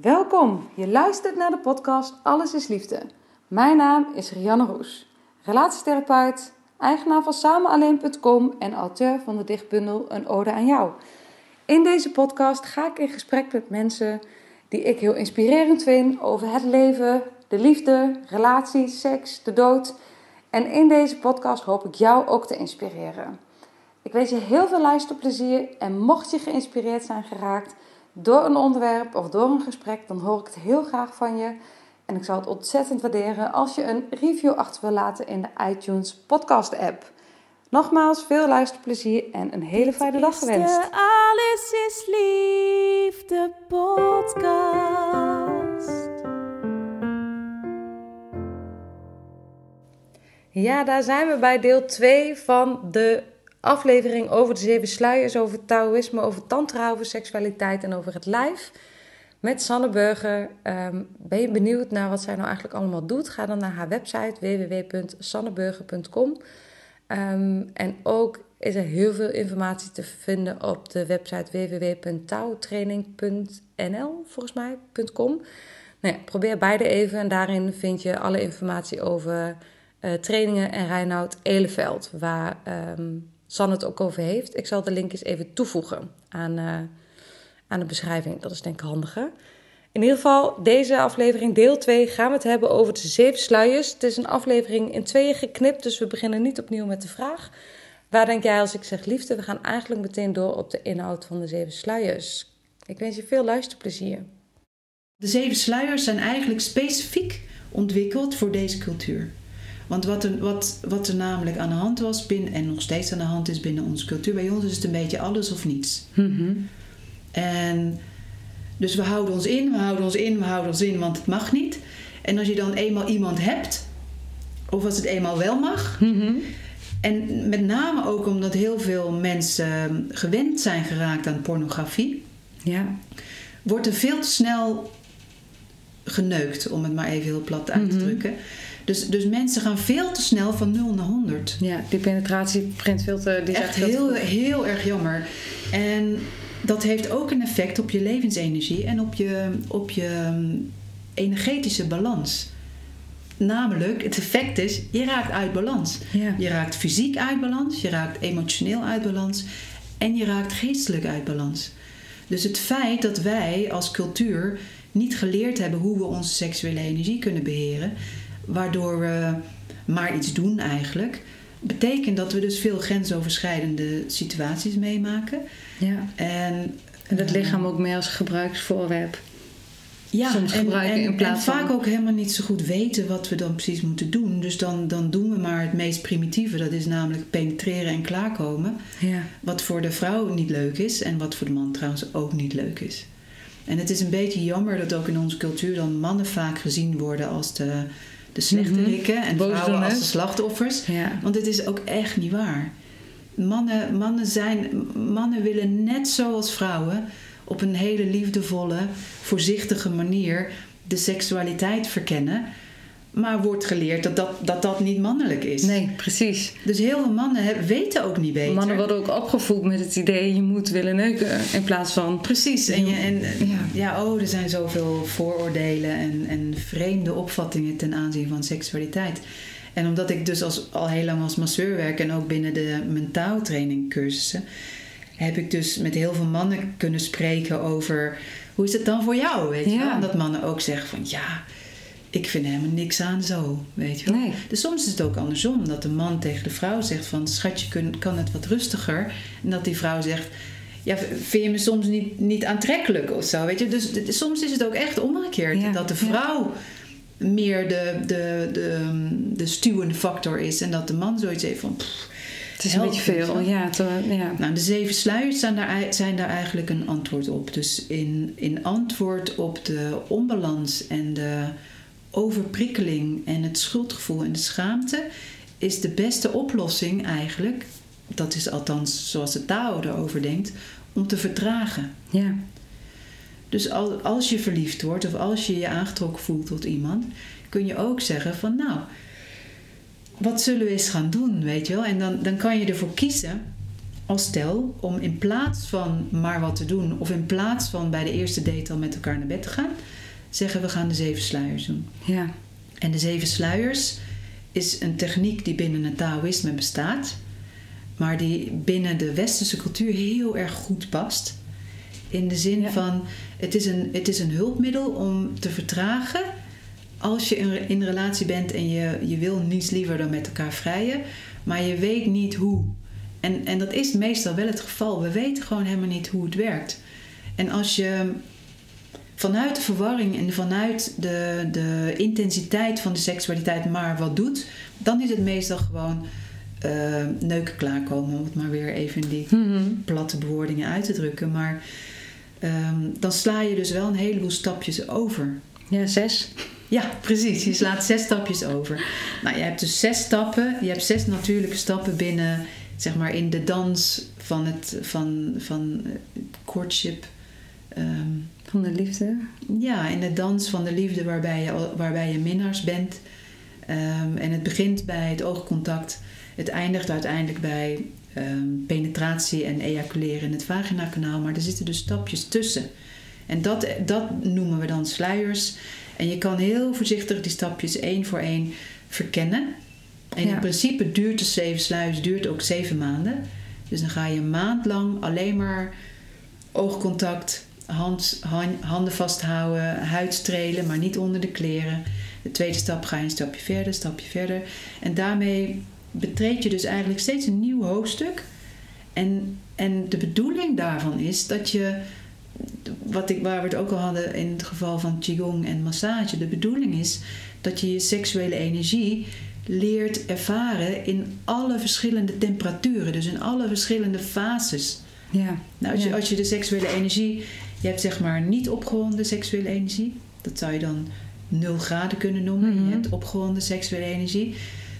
Welkom, je luistert naar de podcast Alles is Liefde. Mijn naam is Rianne Roes, relatietherapeut, eigenaar van samenalleen.com en auteur van de dichtbundel Een Ode aan Jou. In deze podcast ga ik in gesprek met mensen die ik heel inspirerend vind over het leven, de liefde, relaties, seks, de dood. En in deze podcast hoop ik jou ook te inspireren. Ik wens je heel veel luisterplezier en mocht je geïnspireerd zijn geraakt door een onderwerp of door een gesprek, dan hoor ik het heel graag van je. En ik zou het ontzettend waarderen als je een review achter wil laten in de iTunes podcast app. Nogmaals, veel luisterplezier en een hele fijne dag gewenst. De Alles is Liefde podcast. Ja, daar zijn we bij deel 2 van de aflevering over de zeven sluiers, over Taoïsme, over tantra, over seksualiteit en over het lijf. Met Sanne Burger. Ehm, ben je benieuwd naar wat zij nou eigenlijk allemaal doet? Ga dan naar haar website www.sanneburger.com. Ehm, en ook is er heel veel informatie te vinden op de website www.touwtraining.nl, volgens mij, .com. Nou ja, probeer beide even en daarin vind je alle informatie over eh, trainingen en Reinoud Eleveld, waar um, Sanne het ook over heeft. Ik zal de linkjes even toevoegen aan, uh, aan de beschrijving. Dat is denk ik handiger. In ieder geval, deze aflevering, deel 2, gaan we het hebben over de zeven sluiers. Het is een aflevering in tweeën geknipt, dus we beginnen niet opnieuw met de vraag. Waar denk jij als ik zeg liefde? We gaan eigenlijk meteen door op de inhoud van de zeven sluiers. Ik wens je veel luisterplezier. De zeven sluiers zijn eigenlijk specifiek ontwikkeld voor deze cultuur. Want wat er, wat, wat er namelijk aan de hand was binnen, en nog steeds aan de hand is binnen onze cultuur, bij ons is het een beetje alles of niets. Mm En dus we houden ons in, we houden ons in, we houden ons in, want het mag niet. En als je dan eenmaal iemand hebt, of als het eenmaal wel mag, Mhm. en met name ook omdat heel veel mensen gewend zijn geraakt aan pornografie, Ja. wordt er veel te snel geneukt, om het maar even heel plat uit te Mhm. drukken. Dus, dus mensen gaan veel te snel van 0 naar 100. ja, die penetratiefilter die is Echt heel, heel erg jammer. En dat heeft ook een effect op je levensenergie en op je, op je um, energetische balans. Namelijk, het effect is, je raakt uit balans. Ja. Je raakt fysiek uit balans, je raakt emotioneel uit balans en je raakt geestelijk uit balans. Dus het feit dat wij als cultuur niet geleerd hebben hoe we onze seksuele energie kunnen beheren, waardoor we maar iets doen eigenlijk, betekent dat we dus veel grensoverschrijdende situaties meemaken. ja. En, En het eh, lichaam ook meer als gebruiksvoorwerp. ja, soms en, gebruiken en, in plaats en vaak van- ook helemaal niet zo goed weten wat we dan precies moeten doen. Dus dan, dan doen we maar het meest primitieve. Dat is namelijk penetreren en klaarkomen. Ja. Wat voor de vrouw niet leuk is en wat voor de man trouwens ook niet leuk is. En het is een beetje jammer dat ook in onze cultuur dan mannen vaak gezien worden als de, de slechterikken en vrouwen als de slachtoffers. Ja. Want het is ook echt niet waar. Mannen, mannen, zijn, mannen willen net zoals vrouwen op een hele liefdevolle, voorzichtige manier de seksualiteit verkennen. Maar wordt geleerd dat dat, dat, dat niet mannelijk is. Nee, precies. Dus heel veel mannen hebben- weten ook niet beter. Mannen worden ook opgevoed met het idee je moet willen neuken in plaats van Precies. En, je, en Ja. ja. oh, er zijn zoveel vooroordelen en, en vreemde opvattingen ten aanzien van seksualiteit. En omdat ik dus als, al heel lang als masseur werk en ook binnen de mentaaltraining cursussen, heb ik dus met heel veel mannen kunnen spreken over hoe is het dan voor jou, weet je Ja. wel? En dat mannen ook zeggen van ja, ik vind helemaal niks aan zo, weet je wel? Nee. Dus soms is het ook andersom, dat de man tegen de vrouw zegt van schatje, kan het wat rustiger? En dat die vrouw zegt, ja, vind je me soms niet, niet aantrekkelijk of zo, weet je? Dus soms is het ook echt omgekeerd, Ja, dat de ja. vrouw meer de, de, de, de stuwende factor is en dat de man zoiets heeft van, pff, Het is een beetje veel, ja. te- ja. Nou, de zeven sluiers zijn daar, zijn daar eigenlijk een antwoord op. Dus in, in antwoord op de onbalans en de overprikkeling en het schuldgevoel en de schaamte is de beste oplossing eigenlijk, dat is althans zoals de Tao erover denkt, om te vertragen. ja. Dus al- als je verliefd wordt of als je je aangetrokken voelt tot iemand, kun je ook zeggen van nou, wat zullen we eens gaan doen, weet je wel? En dan, dan kan je ervoor kiezen als stel om in plaats van maar wat te doen of in plaats van bij de eerste date al met elkaar naar bed te gaan, zeggen we gaan de zeven sluiers doen. ja. En de zeven sluiers is een techniek die binnen het Taoïsme bestaat, maar die binnen de westerse cultuur heel erg goed past. In de zin Ja. van, het is, een, het is een hulpmiddel om te vertragen als je in, in relatie bent en je, je wil niets liever dan met elkaar vrijen, maar je weet niet hoe. En, en dat is meestal wel het geval. We weten gewoon helemaal niet hoe het werkt. En als je vanuit de verwarring en vanuit de, de intensiteit van de seksualiteit maar wat doet, dan is het meestal gewoon eh, neuken klaarkomen, om het maar weer even in die Mhm. platte bewoordingen uit te drukken. Maar ehm, dan sla je dus wel een heleboel stapjes over. Ja, zes. Ja, precies. Je slaat zes stapjes over. Nou, je hebt dus zes stappen. Je hebt zes natuurlijke stappen binnen, zeg maar, in de dans van het van, van eh, courtship. Ehm, Van de liefde. ja, in de dans van de liefde waarbij je, waarbij je minnaars bent. Ehm, en het begint bij het oogcontact. Het eindigt uiteindelijk bij ehm, penetratie en ejaculeren in het vaginakanaal. Maar er zitten dus stapjes tussen. En dat, dat noemen we dan sluiers. En je kan heel voorzichtig die stapjes één voor één verkennen. En Ja. in principe duurt de zeven sluiers duurt ook zeven maanden. Dus dan ga je een maand lang alleen maar oogcontact, hand, han- handen vasthouden, huid strelen, maar niet onder de kleren. De tweede stap ga je een stapje verder, een stapje verder. En daarmee betreed je dus eigenlijk steeds een nieuw hoofdstuk. En, en de bedoeling daarvan is dat je, wat ik, waar we het ook al hadden in het geval van Qigong en massage, de bedoeling is dat je je seksuele energie leert ervaren in alle verschillende temperaturen, dus in alle verschillende fases. Ja. Nou, als, je, als je de seksuele energie, je hebt zeg maar niet opgewonden seksuele energie, dat zou je dan 0 graden kunnen noemen. Mhm. Je hebt opgewonden seksuele energie.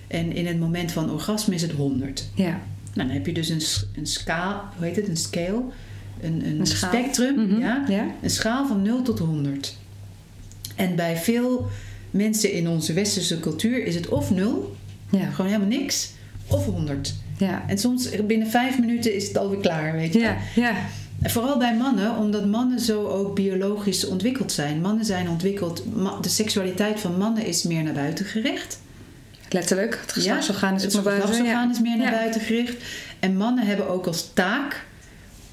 En in het moment van orgasme is het 100. Ja. Nou, dan heb je dus een, een schaal, hoe heet het, een scale, een, een, spectrum, Mhm. ja? Ja. een schaal van 0 tot 100. En bij veel mensen in onze westerse cultuur is het of 0, Ja. gewoon helemaal niks, of 100. Ja. En soms binnen vijf minuten is het alweer klaar, weet je. Ja. Ja. En vooral bij mannen, omdat mannen zo ook biologisch ontwikkeld zijn. Mannen zijn ontwikkeld, de seksualiteit van mannen is meer naar buiten gericht. Letterlijk. Het geslachtsorgaan is het ook naar buiten. geslachtsorgaan is meer naar Ja. buiten gericht. En mannen hebben ook als taak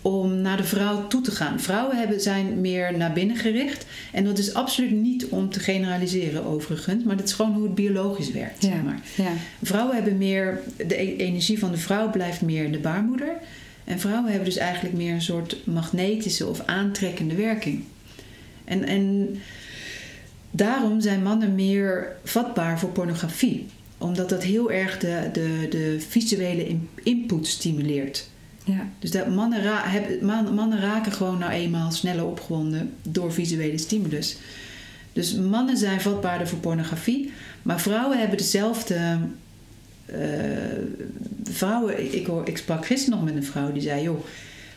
om naar de vrouw toe te gaan. Vrouwen hebben, zijn meer naar binnen gericht. En dat is absoluut niet om te generaliseren overigens. Maar dat is gewoon hoe het biologisch werkt. Ja. Zeg maar. Ja. Vrouwen hebben meer, de e- energie van de vrouw blijft meer in de baarmoeder. En vrouwen hebben dus eigenlijk meer een soort magnetische of aantrekkende werking. En, en daarom zijn mannen meer vatbaar voor pornografie. Omdat dat heel erg de, de, de visuele in- input stimuleert. Ja. Dus dat mannen, ra- mannen raken gewoon nou eenmaal sneller opgewonden door visuele stimulus. Dus mannen zijn vatbaarder voor pornografie, maar vrouwen hebben dezelfde. eh, vrouwen, ik, hoor, ik sprak gisteren nog met een vrouw die zei: Joh,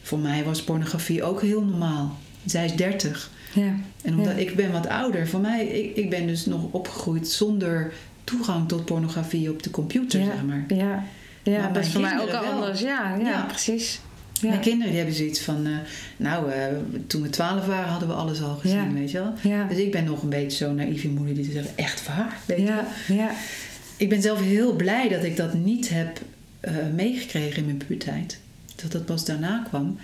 voor mij was pornografie ook heel normaal. Zij is 30. Ja. En omdat Ja. ik ben wat ouder, voor mij, ik, ik ben dus nog opgegroeid zonder toegang tot pornografie op de computer, Ja. zeg maar. Ja. Ja, Maar dat is voor mij ook al wel. anders. Ja, ja, Ja. precies. Ja. Mijn kinderen die hebben zoiets van, eh, nou, eh, toen we twaalf waren hadden we alles al gezien, Ja. weet je wel. Ja. Dus ik ben nog een beetje zo'n naïeve moeder die zegt, echt waar? Weet je wel. Ja, ja, Ik ben zelf heel blij dat ik dat niet heb eh, meegekregen in mijn puberteit. Dat dat pas daarna kwam.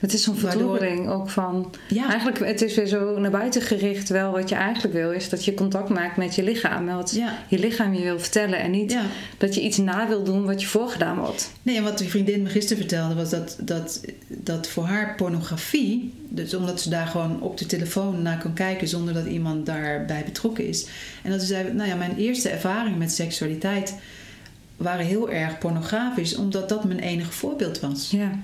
Het is zo'n verdoring ook van... Ja, Eigenlijk, het is weer zo naar buiten gericht wel. Wat je eigenlijk wil, is dat je contact maakt met je lichaam. En wat ja, je lichaam je wil vertellen. En niet ja. dat je iets na wil doen wat je voorgedaan wordt. Nee, en wat die vriendin me gisteren vertelde was dat, dat, dat voor haar pornografie, dus omdat ze daar gewoon op de telefoon naar kan kijken zonder dat iemand daarbij betrokken is. En dat ze zei, nou ja, mijn eerste ervaring met seksualiteit waren heel erg pornografisch, omdat dat mijn enige voorbeeld was. Ja.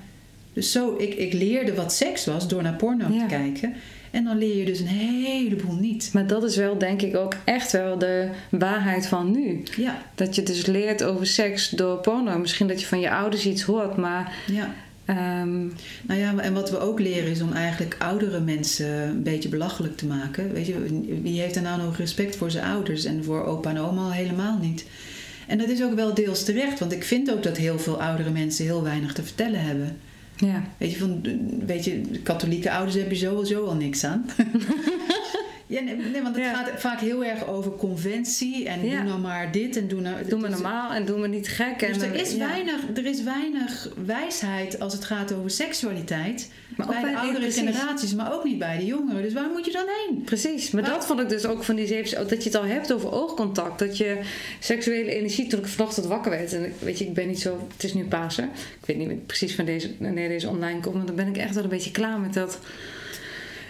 Dus zo, ik, ik leerde wat seks was door naar porno Ja. te kijken. En dan leer je dus een heleboel niet. Maar dat is wel, denk ik, ook echt wel de waarheid van nu. Ja, Dat je dus leert over seks door porno. Misschien dat je van je ouders iets hoort, maar... ja. ehm, Nou ja, en wat we ook leren is om eigenlijk oudere mensen een beetje belachelijk te maken. Weet je, wie heeft er nou nog respect voor zijn ouders en voor opa en oma al helemaal niet? En dat is ook wel deels terecht, want ik vind ook dat heel veel oudere mensen heel weinig te vertellen hebben. Ja. Weet je, van, weet je katholieke ouders heb je sowieso al niks aan. ja, nee, nee, want het Ja. gaat vaak heel erg over conventie en Ja. doe nou maar dit en doe nou... Doe me dus- normaal en doe me niet gek. Dus en, er is, ja. weinig, er is weinig wijsheid als het gaat over seksualiteit. Maar ook bij de oudere precies. generaties, maar ook niet bij de jongeren. Dus waar moet je dan heen? Precies, maar Maar- dat vond ik dus ook van die zeven... Dat je het al hebt over oogcontact. Dat je seksuele energie... Toen ik vanochtend wakker werd... En ik- weet je, ik ben niet zo... Het is nu Pasen. Ik weet niet precies van deze, wanneer deze online komt. Maar dan ben ik echt wel een beetje klaar met dat...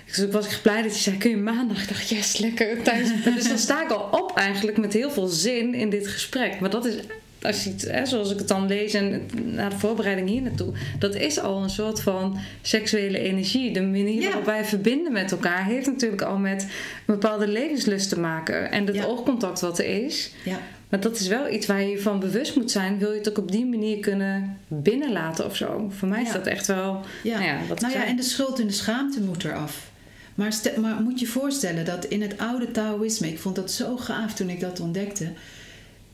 Dus ik was echt blij dat je zei, kun je maandag? Ik dacht, yes, lekker thuis. dus dan sta ik al op eigenlijk met heel veel zin in dit gesprek. Maar dat is, als je het, hè, zoals ik het dan lees en na de voorbereiding hier naartoe... Dat is al een soort van seksuele energie. De manier Ja. waarop wij verbinden met elkaar... heeft natuurlijk al met een bepaalde levenslust te maken. En het Ja. oogcontact wat er is... Ja. Maar dat is wel iets waar je je van bewust moet zijn. Wil je het ook op die manier kunnen binnenlaten of zo? Voor mij is Ja. dat echt wel... Ja. Nou ja, wat nou ja, en de schuld en de schaamte moet eraf. Maar, stel- maar moet je voorstellen dat in het oude Taoïsme, ik vond dat zo gaaf toen ik dat ontdekte.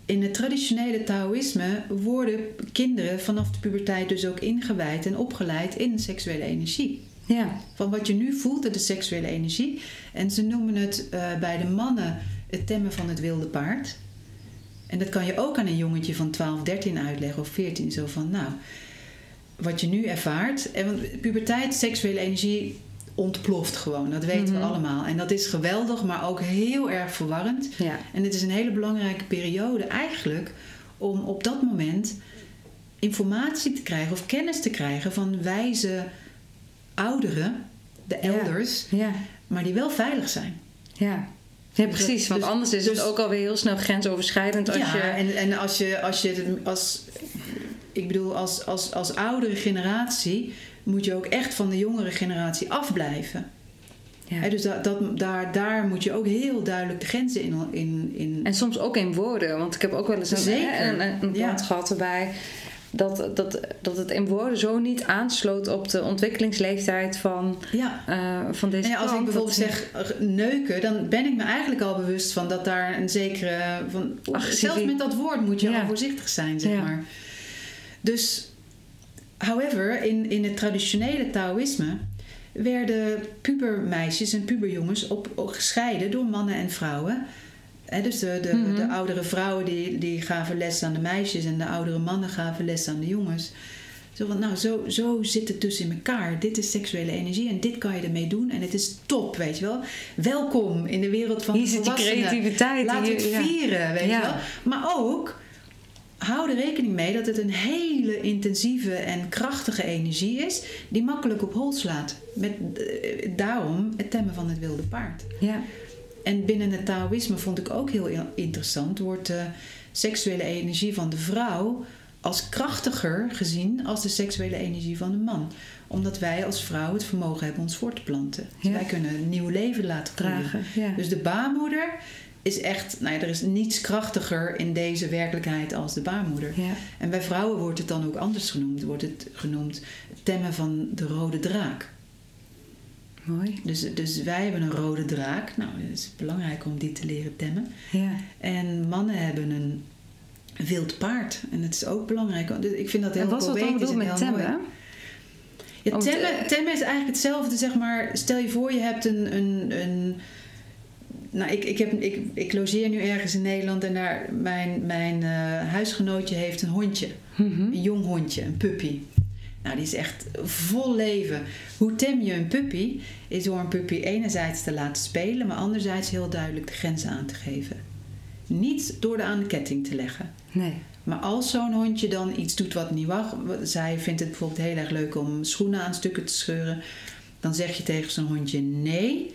In het traditionele Taoïsme worden kinderen vanaf de puberteit dus ook ingewijd en opgeleid in seksuele energie. Ja, Van wat je nu voelt, de seksuele energie. En ze noemen het eh, bij de mannen het temmen van het wilde paard. En dat kan je ook aan een jongetje van 12, 13 uitleggen of 14. Zo van, nou, wat je nu ervaart. En want puberteit, seksuele energie ontploft gewoon. Dat weten Mhm. we allemaal. En dat is geweldig, maar ook heel erg verwarrend. ja. En het is een hele belangrijke periode eigenlijk om op dat moment informatie te krijgen of kennis te krijgen van wijze ouderen, de elders, Ja, maar die wel veilig zijn. ja. Ja, Dus precies. Want dus- anders is dus- het ook alweer heel snel grensoverschrijdend als ja, je... en, en als je, als je als, ik bedoel, als, als, als oudere generatie moet je ook echt van de jongere generatie afblijven. Ja. Dus da, dat, daar, daar moet je ook heel duidelijk de grenzen in, in, in En soms ook in woorden. Want ik heb ook wel eens een, Zeker. een, een, een Ja. klant gehad waarbij... Dat, dat, dat het in woorden zo niet aansloot op de ontwikkelingsleeftijd van, ja. eh, van deze En ja, als ik bijvoorbeeld Dat- zeg eh, neuken, dan ben ik me eigenlijk al bewust van dat daar een zekere. Van, zelfs met dat woord moet je al voorzichtig zijn, zeg maar. Dus, however, in, in het traditionele Taoïsme werden pubermeisjes en puberjongens op, op gescheiden door mannen en vrouwen. Dus de, de, Mhm. de oudere vrouwen die, die gaven les aan de meisjes en de oudere mannen gaven les aan de jongens. Zo van, nou, zo, zo zit het dus in elkaar. Dit is seksuele energie en dit kan je ermee doen. En het is top, weet je wel. Welkom in de wereld van Hier de zit die creativiteit. Laten we hier- het ja. vieren, weet Ja. je wel. Maar ook, hou er rekening mee dat het een hele intensieve en krachtige energie is... die makkelijk op hol slaat. Met, eh, daarom het temmen van het wilde paard. Ja. En binnen het Taoïsme vond ik ook heel interessant, wordt de seksuele energie van de vrouw als krachtiger gezien als de seksuele energie van de man. Omdat wij als vrouw het vermogen hebben ons voort te planten. Dus Ja. wij kunnen een nieuw leven laten. Dragen. Ja. Dus de baarmoeder is echt, nou ja, er is niets krachtiger in deze werkelijkheid als de baarmoeder. ja. En bij vrouwen wordt het dan ook anders genoemd. Wordt het genoemd temmen van de rode draak. Mooi. Dus, dus wij hebben een rode draak. Nou, het is belangrijk om die te leren temmen. Ja. En mannen hebben een wild paard. En het is ook belangrijk. Ik vind dat heel En wat dat dan poëtisch bedoeld met mooi. temmen? Ja, temmen, eh, temmen is eigenlijk hetzelfde, zeg maar. Stel je voor, je hebt een. een, een nou, ik, ik, heb, ik, ik logeer nu ergens in Nederland en daar, mijn, mijn eh, huisgenootje heeft een hondje. Mhm. Een jong hondje, een puppy. Nou, die is echt vol leven. Hoe tem je een puppy? Is door een puppy enerzijds te laten spelen, maar anderzijds heel duidelijk de grenzen aan te geven. Niet door de aan de ketting te leggen. Nee. Maar als zo'n hondje dan iets doet wat niet mag, zij vindt het bijvoorbeeld heel erg leuk om schoenen aan stukken te scheuren, dan zeg je tegen zo'n hondje nee.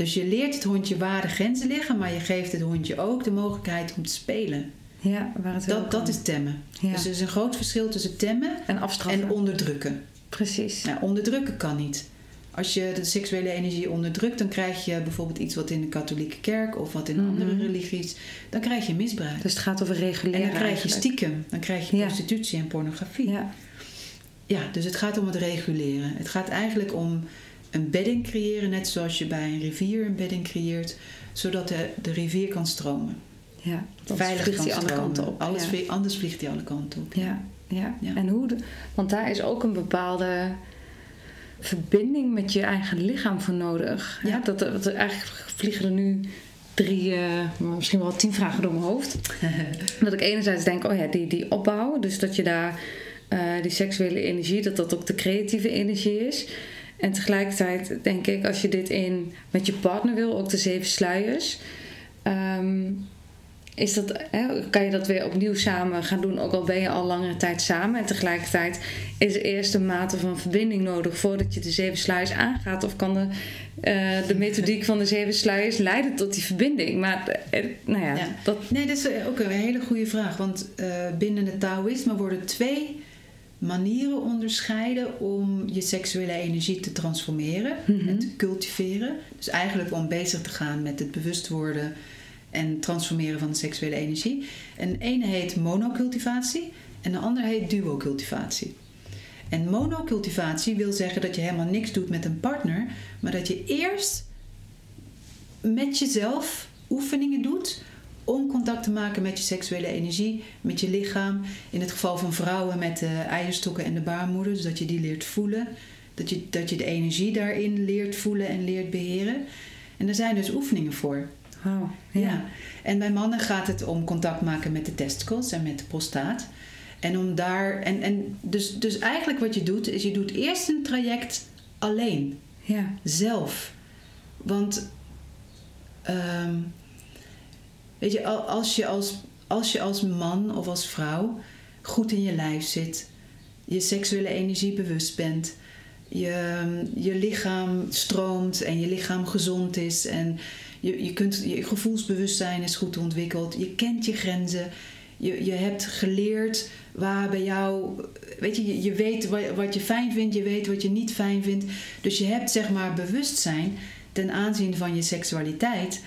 Dus je leert het hondje waar de grenzen liggen, maar je geeft het hondje ook de mogelijkheid om te spelen. Ja, waar het Dat, dat is temmen. Ja. Dus er is een groot verschil tussen temmen En afstraffen. en onderdrukken. Precies. Nou, onderdrukken kan niet. Als je de seksuele energie onderdrukt, dan krijg je bijvoorbeeld iets wat in de katholieke kerk of wat in Mhm. andere religies, dan krijg je misbruik. Dus het gaat over reguleren en dan krijg je eigenlijk. stiekem, dan krijg je Ja. prostitutie en pornografie. Ja. Ja, dus het gaat om het reguleren. Het gaat eigenlijk om een bedding creëren, net zoals je bij een rivier een bedding creëert, zodat de, de rivier kan stromen. ja. Veilig vliegt kan hij alle kanten op. Alles ja. anders vliegt hij alle kanten op. Ja, ja. Ja. En hoe de, want daar is ook een bepaalde verbinding met je eigen lichaam voor nodig. Ja. Dat, dat, er eigenlijk vliegen er nu drie, eh, misschien wel tien vragen door mijn hoofd. dat ik enerzijds denk, oh ja, die, die opbouw. Dus dat je daar eh, die seksuele energie, dat dat ook de creatieve energie is. En tegelijkertijd denk ik, als je dit in met je partner wil, ook de zeven sluiers. ehm, is dat, hè, kan je dat weer opnieuw samen gaan doen, ook al ben je al langere tijd samen. En tegelijkertijd is er eerst een mate van verbinding nodig voordat je de zeven sluiers aangaat. Of kan de, eh, de methodiek van de zeven sluiers leiden tot die verbinding? Maar eh, nou ja, Ja. dat. Nee, dat is ook een hele goede vraag. Want eh, binnen het Taoïsme worden twee manieren onderscheiden om je seksuele energie te transformeren Mhm. en te cultiveren. Dus eigenlijk om bezig te gaan met het bewust worden en transformeren van de seksuele energie. En de ene heet monocultivatie en de andere heet duocultivatie. En monocultivatie wil zeggen dat je helemaal niks doet met een partner, maar dat je eerst met jezelf oefeningen doet om contact te maken met je seksuele energie, met je lichaam. In het geval van vrouwen met de eierstokken en de baarmoeder, dus dat je die leert voelen. Dat je, dat je de energie daarin leert voelen en leert beheren. En er zijn dus oefeningen voor. Oh, Ja. En bij mannen gaat het om contact maken met de testicles en met de prostaat. En om daar. En, en dus, dus eigenlijk wat je doet, is je doet eerst een traject alleen ja. zelf. Want ehm, weet je, al- als je als, als je als man of als vrouw goed in je lijf zit, je seksuele energie bewust bent, je, je lichaam stroomt en je lichaam gezond is en je, je, kunt, je gevoelsbewustzijn is goed ontwikkeld, je kent je grenzen, je, je hebt geleerd waar bij jou, weet je, je, weet wat je fijn vindt, je weet wat je niet fijn vindt. Dus je hebt zeg maar bewustzijn ten aanzien van je seksualiteit.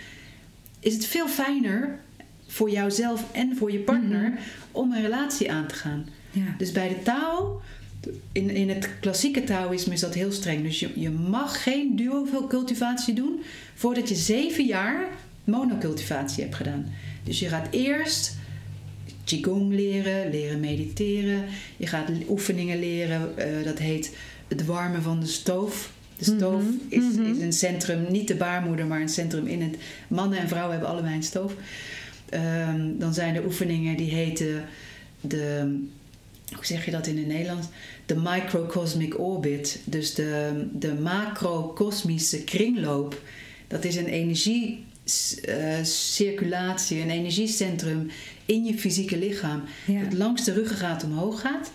Is het veel fijner voor jouzelf en voor je partner Mhm. om een relatie aan te gaan. ja. Dus bij de Tao, in, in het klassieke Taoïsme is dat heel streng. Dus je, je mag geen duo-cultivatie doen voordat je zeven jaar monocultivatie hebt gedaan. Dus je gaat eerst Qigong leren, leren mediteren. Je gaat oefeningen leren, eh, dat heet het warmen van de stoof. De stoof Mhm, is, mhm. is een centrum, niet de baarmoeder, maar een centrum in het. Mannen en vrouwen hebben allebei een stoof. Ehm, dan zijn er oefeningen die heten de, hoe zeg je dat in het Nederlands? De microcosmic orbit. Dus de, de macrocosmische kringloop. Dat is een energiecirculatie, een energiecentrum in je fysieke lichaam. Ja. Dat langs de ruggengraat omhoog gaat.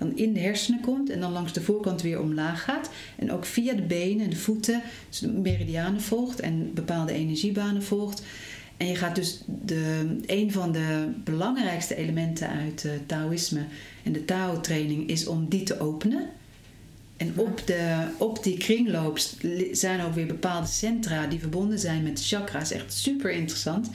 Dan in de hersenen komt en dan langs de voorkant weer omlaag gaat. En ook via de benen en de voeten dus de meridianen volgt en bepaalde energiebanen volgt. En je gaat dus de, een van de belangrijkste elementen uit het Taoïsme en de Tao-training is om die te openen. En op, de, op die kringloop zijn ook weer bepaalde centra die verbonden zijn met de chakra's. Echt super interessant.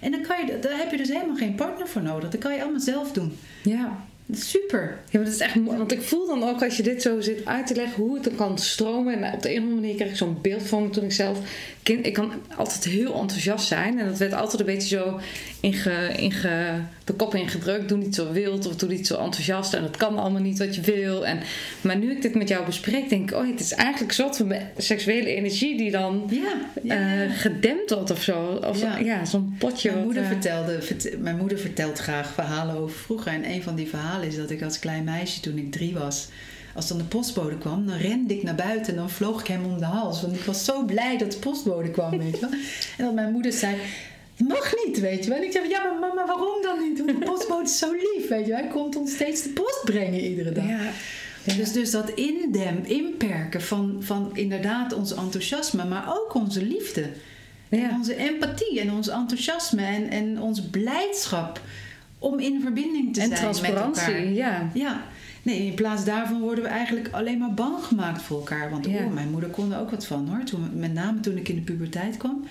En dan kan je, daar heb je dus helemaal geen partner voor nodig. Dat kan je allemaal zelf doen. ja. Super. Ja, maar dat is echt mooi. Want ik voel dan ook als je dit zo zit uit te leggen hoe het dan kan stromen. En op de een of andere manier krijg ik zo'n beeld van me toen ik zelf kind. Ik kan altijd heel enthousiast zijn. En dat werd altijd een beetje zo inge, inge, de kop ingedrukt. Doe niet zo wild of doe niet zo enthousiast. En dat kan allemaal niet wat je wil. En, maar nu ik dit met jou bespreek, denk ik: oh, het is eigenlijk soort van seksuele energie die dan Ja, eh, gedempt wordt of zo. Of Ja. ja, zo'n potje. Mijn wat, moeder, eh, vertelde, vert- mijn moeder vertelt graag verhalen over vroeger. En een van die verhalen is dat ik als klein meisje, toen ik drie was, als dan de postbode kwam, dan rende ik naar buiten en dan vloog ik hem om de hals. Want ik was zo blij dat de postbode kwam, weet je wel. En dat mijn moeder zei, het mag niet, weet je wel. En ik zei, ja, maar mama, waarom dan niet? Want de postbode is zo lief, weet je wel. Hij komt ons steeds de post brengen iedere dag. ja. Dus, dus dat indem, inperken van, van inderdaad ons enthousiasme, maar ook onze liefde. Ja. En onze empathie en ons enthousiasme en, en ons blijdschap om in verbinding te en zijn met transparantie, elkaar. ja. Ja, nee, in plaats daarvan worden we eigenlijk alleen maar bang gemaakt voor elkaar. Want Ja. oh, mijn moeder kon er ook wat van hoor. Toen, met name toen ik in de puberteit kwam.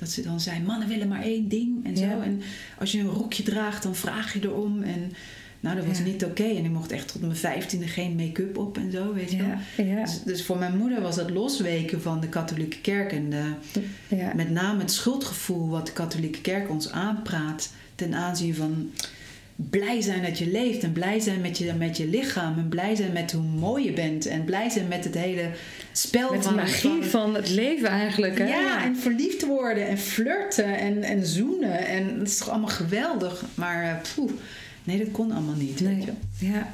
Dat ze dan zei, mannen willen maar één ding en zo. Ja. En als je een rokje draagt, dan vraag je erom. En nou, dat was Ja. niet oké. En ik mocht echt tot mijn vijftiende geen make-up op en zo, weet je wel. Ja, ja, Dus, dus voor mijn moeder was dat losweken van de katholieke kerk. En de, met name het schuldgevoel wat de katholieke kerk ons aanpraat ten aanzien van blij zijn dat je leeft en blij zijn met je, met je lichaam en blij zijn met hoe mooi je bent en blij zijn met het hele spel Met de magie van het leven eigenlijk, hè? ja, en verliefd worden en flirten en, en zoenen en dat is toch allemaal geweldig, maar eh, poeh, nee dat kon allemaal niet. Weet je. Ja.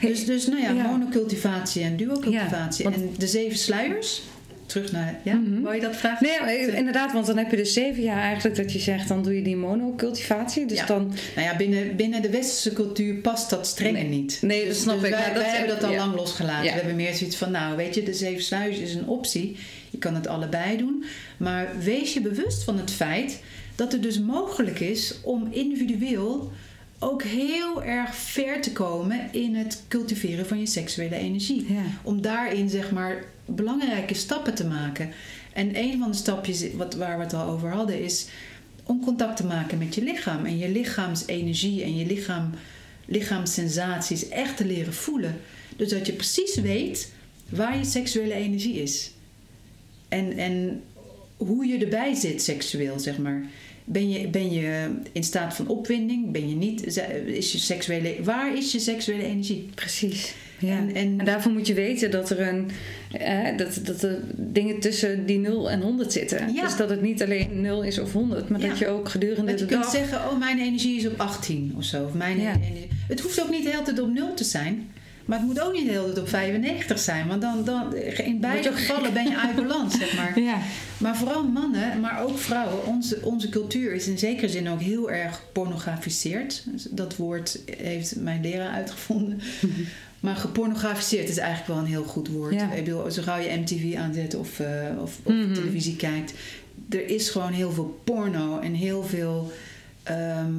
Dus, dus nou ja, Ja. monocultivatie en duocultivatie Ja, en de zeven sluiers. Terug naar, ja, Mhm. wou je dat vragen? Nee, maar inderdaad, want dan heb je dus zeven jaar eigenlijk dat je zegt, dan doe je die monocultivatie. Dus Ja. dan, Nou ja, binnen, binnen de westerse cultuur past dat strenge Nee. niet. Nee, dat snap dus ik. Wij, Maar dat wij hebben dat al ja. lang losgelaten. Ja. We hebben meer zoiets van, nou weet je, de zeven sluis is een optie. Je kan het allebei doen. Maar wees je bewust van het feit dat het dus mogelijk is om individueel ook heel erg ver te komen in het cultiveren van je seksuele energie. Ja. Om daarin zeg maar belangrijke stappen te maken. En een van de stapjes wat, waar we het al over hadden is om contact te maken met je lichaam. En je lichaamsenergie en je lichaam, lichaamssensaties echt te leren voelen. Dus dat je precies weet waar je seksuele energie is. En, en hoe je erbij zit seksueel, zeg maar. Ben je, ben je in staat van opwinding? Ben je niet? Is je seksuele, waar is je seksuele energie? precies. Ja. En- En, en- daarvoor moet je weten dat er een eh, dat, dat er dingen tussen die 0 en 100 zitten. Ja. Dus dat het niet alleen 0 is of 100, maar Ja. dat je ook gedurende Dat je de kunt dag. zeggen, oh mijn energie is op 18 of zo. Of mijn energie. Het hoeft ook niet de hele tijd op 0 te zijn. Maar het moet ook niet de hele tijd op 95 zijn. Want dan, dan in beide gevallen ben je uit balans, zeg maar. Ja. Maar vooral mannen, maar ook vrouwen. Onze, onze cultuur is in zekere zin ook heel erg pornografiseerd. Dat woord heeft mijn leraar uitgevonden. Maar gepornografiseerd is eigenlijk wel een heel goed woord. Ja. Ik bedoel, zo gauw je MTV aanzet of, eh, of, of Mhm. televisie kijkt. Er is gewoon heel veel porno en heel veel... ehm,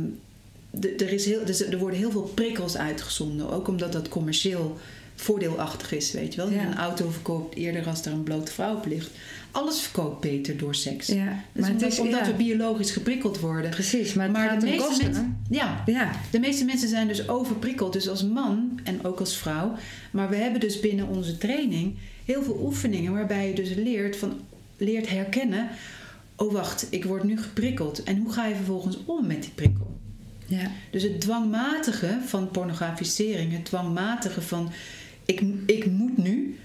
er, is heel, dus er worden heel veel prikkels uitgezonden. Ook omdat dat commercieel voordeelachtig is, weet je wel. Ja. Een auto verkoopt eerder als er een blote vrouw op ligt. Alles verkoopt beter door seks. Ja. Dus Maar het omdat, is, omdat ja, we biologisch geprikkeld worden. Precies, maar de meeste kosten. mensen- Ja, Ja. de meeste mensen zijn dus overprikkeld. Dus als man en ook als vrouw. Maar we hebben dus binnen onze training heel veel oefeningen waarbij je dus leert, van, leert herkennen. Oh wacht, ik word nu geprikkeld. En hoe ga je vervolgens om met die prikkel? ja. Dus het dwangmatige van pornografisering, het dwangmatige van ik, ik moet nu,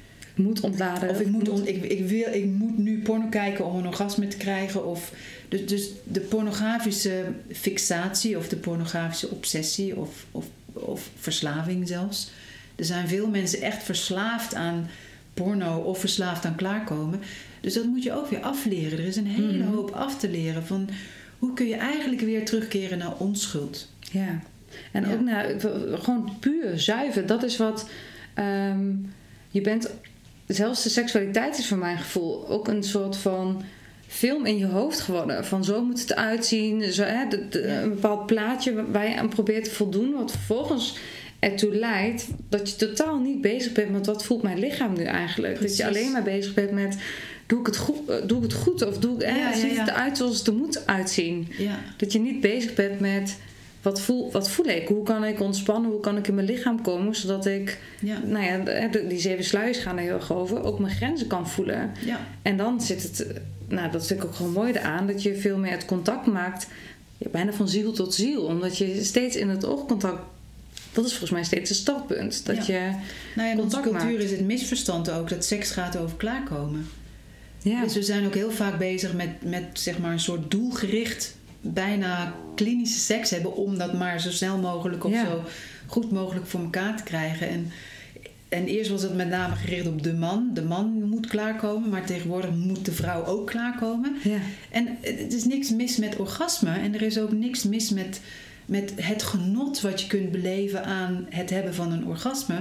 moet ontladen. of ik, moet on- ik, ik, wil, ik moet nu porno kijken om een orgasme te krijgen. Of, dus, dus de pornografische fixatie of de pornografische obsessie of, of, of verslaving zelfs. Er zijn veel mensen echt verslaafd aan porno of verslaafd aan klaarkomen. Dus dat moet je ook weer afleren. Er is een hele Mhm. hoop af te leren van hoe kun je eigenlijk weer terugkeren naar onschuld. Ja. En Ja. ook naar, gewoon puur, zuiver. Dat is wat... ehm, je bent... Zelfs de seksualiteit is voor mijn gevoel ook een soort van film in je hoofd geworden. Van zo moet het uitzien. Zo, hè, de-. Een bepaald plaatje waar je aan probeert te voldoen. Wat vervolgens ertoe leidt dat je totaal niet bezig bent met wat voelt mijn lichaam nu eigenlijk. Precies. Dat je alleen maar bezig bent met... Doe ik het goed, eh, doe ik het goed of doe ik, hè, Ja, ja, ziet het eruit zoals het er moet uitzien? Dat je niet bezig bent met wat voel, wat voel ik? Hoe kan ik ontspannen? Hoe kan ik in mijn lichaam komen? Zodat ik, Ja. nou ja, die zeven sluiers gaan er heel erg over, ook mijn grenzen kan voelen. Ja. En dan zit het, nou dat vind ik ook gewoon mooi eraan, dat je veel meer het contact maakt, ja, bijna van ziel tot ziel. Omdat je steeds in het oogcontact, dat is volgens mij steeds het startpunt. Dat Ja. je, Nou ja, in onze cultuur maakt. is het misverstand ook dat seks gaat over klaarkomen. ja, Dus we zijn ook heel vaak bezig met, met zeg maar een soort doelgericht, bijna klinische seks hebben om dat maar zo snel mogelijk of Ja. zo goed mogelijk voor elkaar te krijgen. En, en eerst was het met name gericht op de man. De man moet klaarkomen, maar tegenwoordig moet de vrouw ook klaarkomen. ja, En het is niks mis met orgasme en er is ook niks mis met, met het genot wat je kunt beleven aan het hebben van een orgasme.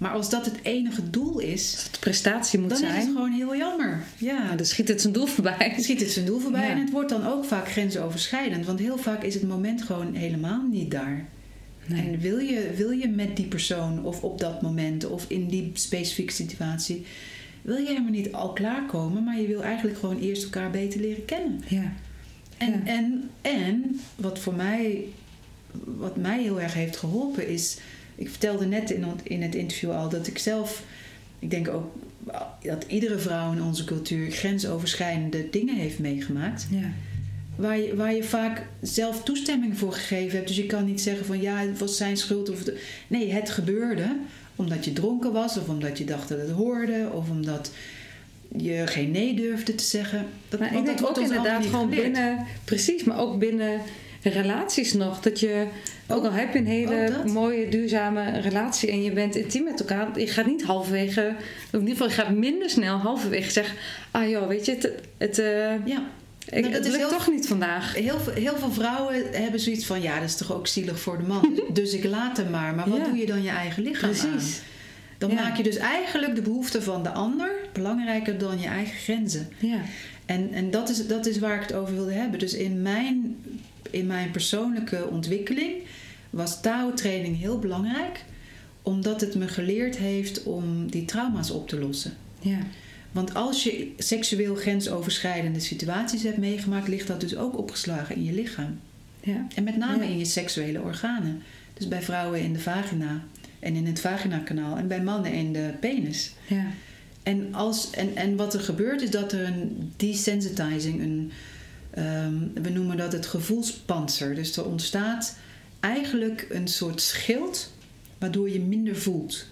Maar als dat het enige doel is, het prestatie moet dan zijn, is het gewoon heel jammer. Ja, dan schiet het zijn doel voorbij. schiet het zijn doel voorbij. Ja. En het wordt dan ook vaak grensoverschrijdend. Want heel vaak is het moment gewoon helemaal niet daar. Nee. En wil je, wil je met die persoon of op dat moment of in die specifieke situatie, wil je helemaal niet al klaarkomen, maar je wil eigenlijk gewoon eerst elkaar beter leren kennen. Ja. En, Ja. en, en wat voor mij, wat mij heel erg heeft geholpen is, ik vertelde net in, in het interview al dat ik zelf, ik denk ook dat iedere vrouw in onze cultuur grensoverschrijdende dingen heeft meegemaakt. Ja. Waar je, waar je vaak zelf toestemming voor gegeven hebt. Dus je kan niet zeggen van ja, het was zijn schuld. Of de- nee, het gebeurde omdat je dronken was. Of omdat je dacht dat het hoorde. Of omdat je geen nee durfde te zeggen. Dat, Maar ik want denk dat ook inderdaad gewoon binnen, precies, maar ook binnen relaties nog. Dat je, ook al heb je een hele dat. mooie, duurzame relatie en je bent intiem met elkaar, je gaat niet halverwege, in ieder geval, je gaat minder snel halverwege zeggen: Ah joh, weet je, het, het, eh, Ja. ik, dat het lukt heel- toch niet vandaag. Heel veel, heel veel vrouwen hebben zoiets van ja, dat is toch ook zielig voor de man. dus ik laat hem maar. Maar wat Ja. doe je dan je eigen lichaam aan? Precies. Dan Ja. maak je dus eigenlijk de behoeften van de ander belangrijker dan je eigen grenzen. Ja. En, en dat, is, dat is waar ik het over wilde hebben. Dus in mijn, in mijn persoonlijke ontwikkeling was Tao-training heel belangrijk, omdat het me geleerd heeft om die trauma's op te lossen. Ja. Want als je seksueel grensoverschrijdende situaties hebt meegemaakt, ligt dat dus ook opgeslagen in je lichaam. Ja. En met name Ja. in je seksuele organen. Dus bij vrouwen in de vagina en in het vaginakanaal en bij mannen in de penis. Ja. En, als, en, en wat er gebeurt is dat er een desensitizing, een, ehm, we noemen dat het gevoelspanzer. Dus er ontstaat eigenlijk een soort schild waardoor je minder voelt.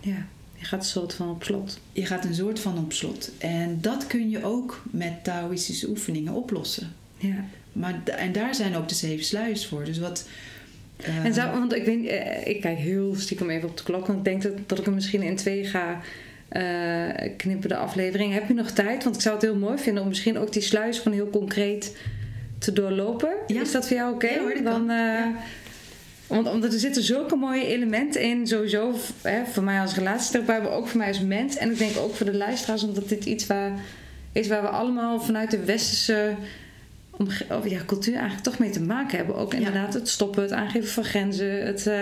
ja. Je gaat een soort van op slot. Je gaat een soort van op slot. En dat kun je ook met Taoïstische oefeningen oplossen. Ja. Maar, en daar zijn ook de zeven sluiers voor. Dus wat. En zou, want ik, weet, eh, ik kijk heel stiekem even op de klok, want ik denk dat, dat ik hem misschien in twee ga knippen, de aflevering. Heb je nog tijd? Want ik zou het heel mooi vinden om misschien ook die sluis gewoon heel concreet te doorlopen. Ja. Is dat voor jou oké? Ja Dan, kan. eh, Ja. Want omdat er zitten zulke mooie elementen in, sowieso hè, voor mij als relatietherapeut, maar ook voor mij als mens. En ik denk ook voor de luisteraars, omdat dit iets waar, is waar we allemaal vanuit de westerse of ja, cultuur eigenlijk toch mee te maken hebben. Ook inderdaad het stoppen, het aangeven van grenzen. Het, eh,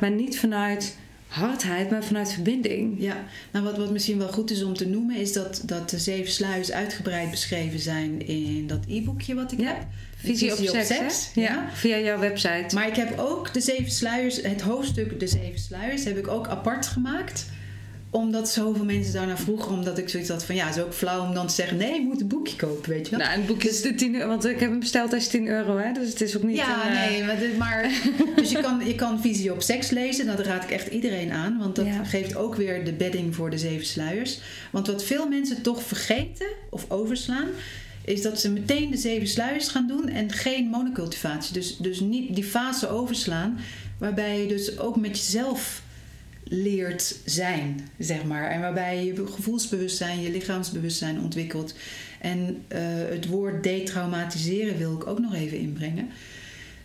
maar niet vanuit hardheid, maar vanuit verbinding. Ja, nou wat, wat misschien wel goed is om te noemen, is dat, dat de zeven sluiers uitgebreid beschreven zijn in dat e-boekje wat ik Ja, heb. Visie, op seks, hè? Ja, via jouw website. Maar ik heb ook de zeven sluiers, het hoofdstuk De Zeven Sluiers, heb ik ook apart gemaakt. Omdat zoveel mensen daarna vroegen, omdat ik zoiets had van ja, het is ook flauw om dan te zeggen: nee, je moet een boekje kopen, weet je wel. nou, een boekje is de 10 euro, want ik heb hem besteld als 10 euro, hè? Dus het is ook niet. ja, een, eh, nee, maar, dit- maar dus je kan, je kan Visie op Seks lezen. Dat raad ik echt iedereen aan, want dat Ja. geeft ook weer de bedding voor de zeven sluiers. Want wat veel mensen toch vergeten of overslaan, is dat ze meteen de zeven sluiers gaan doen en geen monocultivatie. Dus, dus niet die fase overslaan, waarbij je dus ook met jezelf leert zijn, zeg maar. En waarbij je je gevoelsbewustzijn, je lichaamsbewustzijn ontwikkelt. En eh, het woord detraumatiseren wil ik ook nog even inbrengen.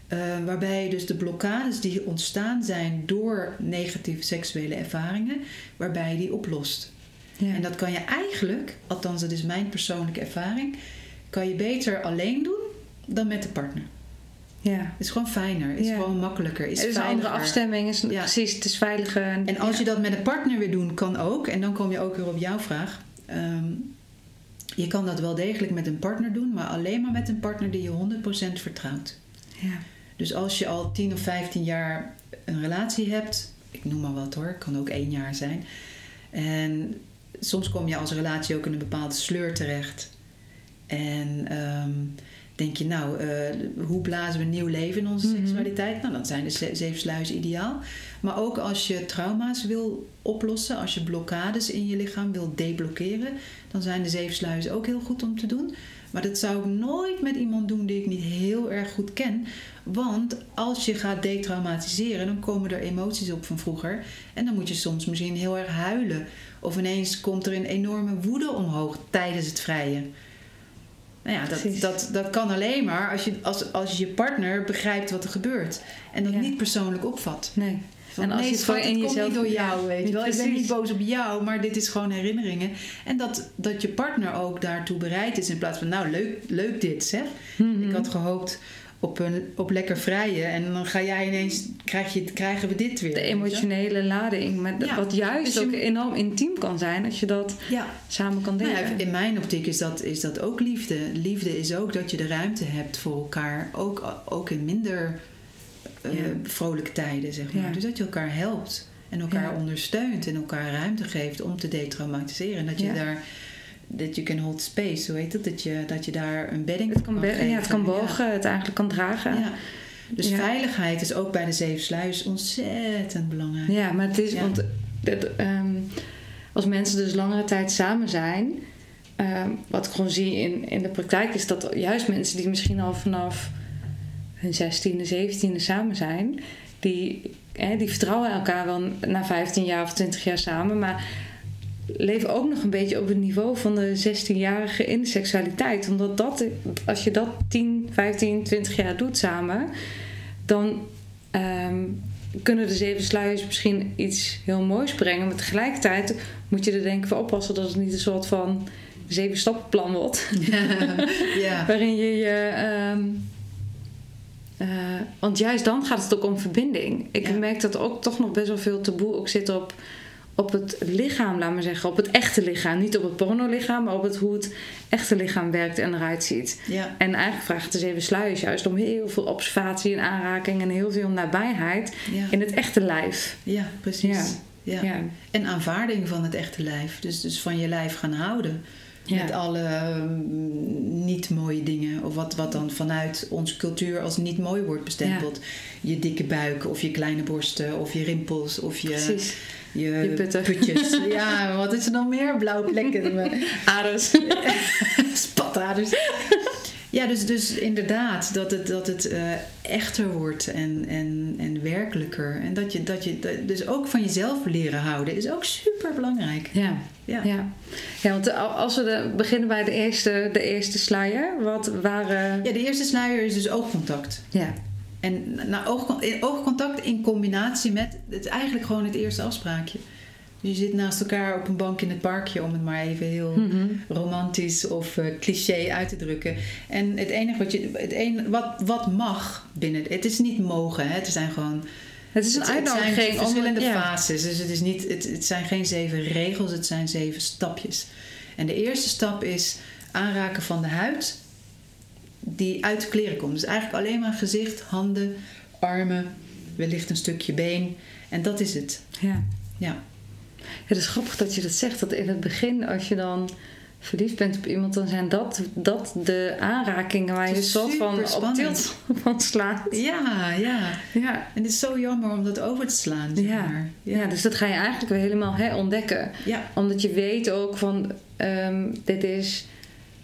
Eh, waarbij dus de blokkades die ontstaan zijn door negatieve seksuele ervaringen, waarbij je die oplost. ja. En dat kan je eigenlijk, althans dat is mijn persoonlijke ervaring, kan je beter alleen doen dan met de partner. Ja. Het is gewoon fijner, is Ja. gewoon makkelijker, is Het is een andere afstemming, is, Ja. precies, het is veiliger. En als ja. je dat met een partner weer doen, kan ook. En dan kom je ook weer op jouw vraag. Ehm, je kan dat wel degelijk met een partner doen, maar alleen maar met een partner die je 100% vertrouwt. Ja. Dus als je al 10 of 15 jaar een relatie hebt, ik noem maar wat hoor, kan ook één jaar zijn. En soms kom je als relatie ook in een bepaalde sleur terecht. En ehm, denk je, nou, eh, hoe blazen we nieuw leven in onze Mhm. seksualiteit? Nou, dan zijn de ze- zeven sluizen ideaal. Maar ook als je trauma's wil oplossen, als je blokkades in je lichaam wil deblokkeren, dan zijn de zeven sluizen ook heel goed om te doen. Maar dat zou ik nooit met iemand doen die ik niet heel erg goed ken. Want als je gaat detraumatiseren, dan komen er emoties op van vroeger. En dan moet je soms misschien heel erg huilen. Of ineens komt er een enorme woede omhoog tijdens het vrijen. Nou ja, dat, dat, dat kan alleen maar als je, als, als je partner begrijpt wat er gebeurt. En dat Ja. niet persoonlijk opvat. Nee. En als nee, je het gewoon in jezelf- niet door jou, Ja, weet je wel. Ik ben niet boos op jou, maar dit is gewoon herinneringen. En dat, dat je partner ook daartoe bereid is in plaats van, nou, leuk, leuk dit, zeg. Mhm. Ik had gehoopt op, een, op lekker vrijen en dan ga jij ineens, krijg je, krijgen we dit weer. De emotionele lading, met, Ja, wat juist dus je ook enorm intiem kan zijn als je dat Ja, samen kan Nou delen. ja, in mijn optiek is dat, is dat ook liefde. Liefde is ook dat je de ruimte hebt voor elkaar, ook, ook in minder eh, vrolijke tijden, zeg maar. Dus dat je elkaar helpt en elkaar ondersteunt en elkaar ruimte geeft om te detraumatiseren. En dat je daar, dat je can hold space, hoe heet dat? Dat je, dat je daar een bedding het kan, geven. ja, het kan bogen, het eigenlijk kan dragen. Ja. Dus Ja. veiligheid is ook bij de zeven sluis ontzettend belangrijk. Ja, maar het is, want dat, ehm, als mensen dus langere tijd samen zijn, ehm, wat ik gewoon zie in, in de praktijk, is dat juist mensen die misschien al vanaf hun 16e, 17e samen zijn, die, hè, die vertrouwen elkaar wel na 15 jaar of 20 jaar samen, maar leven ook nog een beetje op het niveau van de 16-jarige in de seksualiteit. Omdat dat, als je dat 10, 15, 20 jaar doet samen, dan ehm, kunnen de zeven sluiers misschien iets heel moois brengen. Maar tegelijkertijd moet je er denk ik voor oppassen dat het niet een soort van zeven stappenplan wordt. ja. Waarin je je. ehm, eh, want juist dan gaat het ook om verbinding. Ik Ja. merk dat er ook toch nog best wel veel taboe ook zit op, op het lichaam, laat maar zeggen. Op het echte lichaam. Niet op het pornolichaam, maar op het, hoe het echte lichaam werkt en eruit ziet. Ja. En eigenlijk vraagt de zeven sluiers juist om heel veel observatie en aanraking en heel veel nabijheid Ja. in het echte lijf. ja, precies. Ja. Ja. En aanvaarding van het echte lijf. Dus, dus van je lijf gaan houden. Ja. Met alle mm, niet mooie dingen. Of wat, wat dan vanuit onze cultuur als niet mooi wordt bestempeld. Je dikke buik of je kleine borsten of je rimpels of je, Precies. je, Je putten. putjes. ja, wat is er nog meer? Blauwe plekken. Aders. Spataders. Ja, dus, dus inderdaad, dat het, dat het eh, echter wordt en, en, en werkelijker. En dat je, dat je dat- dus ook van jezelf leren houden is ook super belangrijk. Ja. Ja. Ja. ja, want de- als we de, beginnen bij de eerste, de eerste sluier. Wat waren... Ja, de eerste sluier is dus oogcontact. Ja. En nou, in- oogcontact in combinatie met het is eigenlijk gewoon het eerste afspraakje. Je zit naast elkaar op een bank in het parkje, om het maar even heel Mhm. romantisch of eh, cliché uit te drukken. En het enige wat je, het enige, wat, wat mag binnen, het is niet mogen, hè? het zijn gewoon Het is een het uitnodiging zijn verschillende om... ja. fases. Dus het, is niet, het, het zijn geen zeven regels, het zijn zeven stapjes. En de eerste stap is aanraken van de huid die uit de kleren komt. Dus eigenlijk alleen maar gezicht, handen, armen, wellicht een stukje been. En dat is het. Ja, Ja, het is grappig dat je dat zegt. Dat in het begin, als je dan verliefd bent op iemand, dan zijn dat, dat de aanrakingen waar je soort van op tilt van slaat. ja, ja. Ja. En het is zo jammer om dat over te slaan. Zeg Ja. maar. Ja. dus dat ga je eigenlijk weer helemaal herontdekken. ja. Omdat je weet ook van, ehm, dit is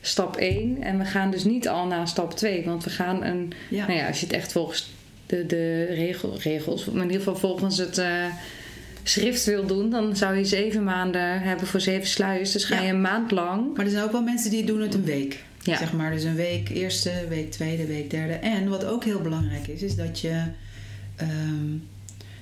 stap 1 en we gaan dus niet al naar stap 2. Want we gaan een, ja. nou ja, als je het echt volgens de, de regel, regels, maar in ieder geval volgens het eh, schrift wil doen, dan zou je zeven maanden hebben voor zeven sluiers. Dus ga Ja. je een maand lang. Maar er zijn ook wel mensen die doen het een week. Ja. Zeg maar, dus een week eerste, week tweede, week derde. En wat ook heel belangrijk is, is dat je... ehm,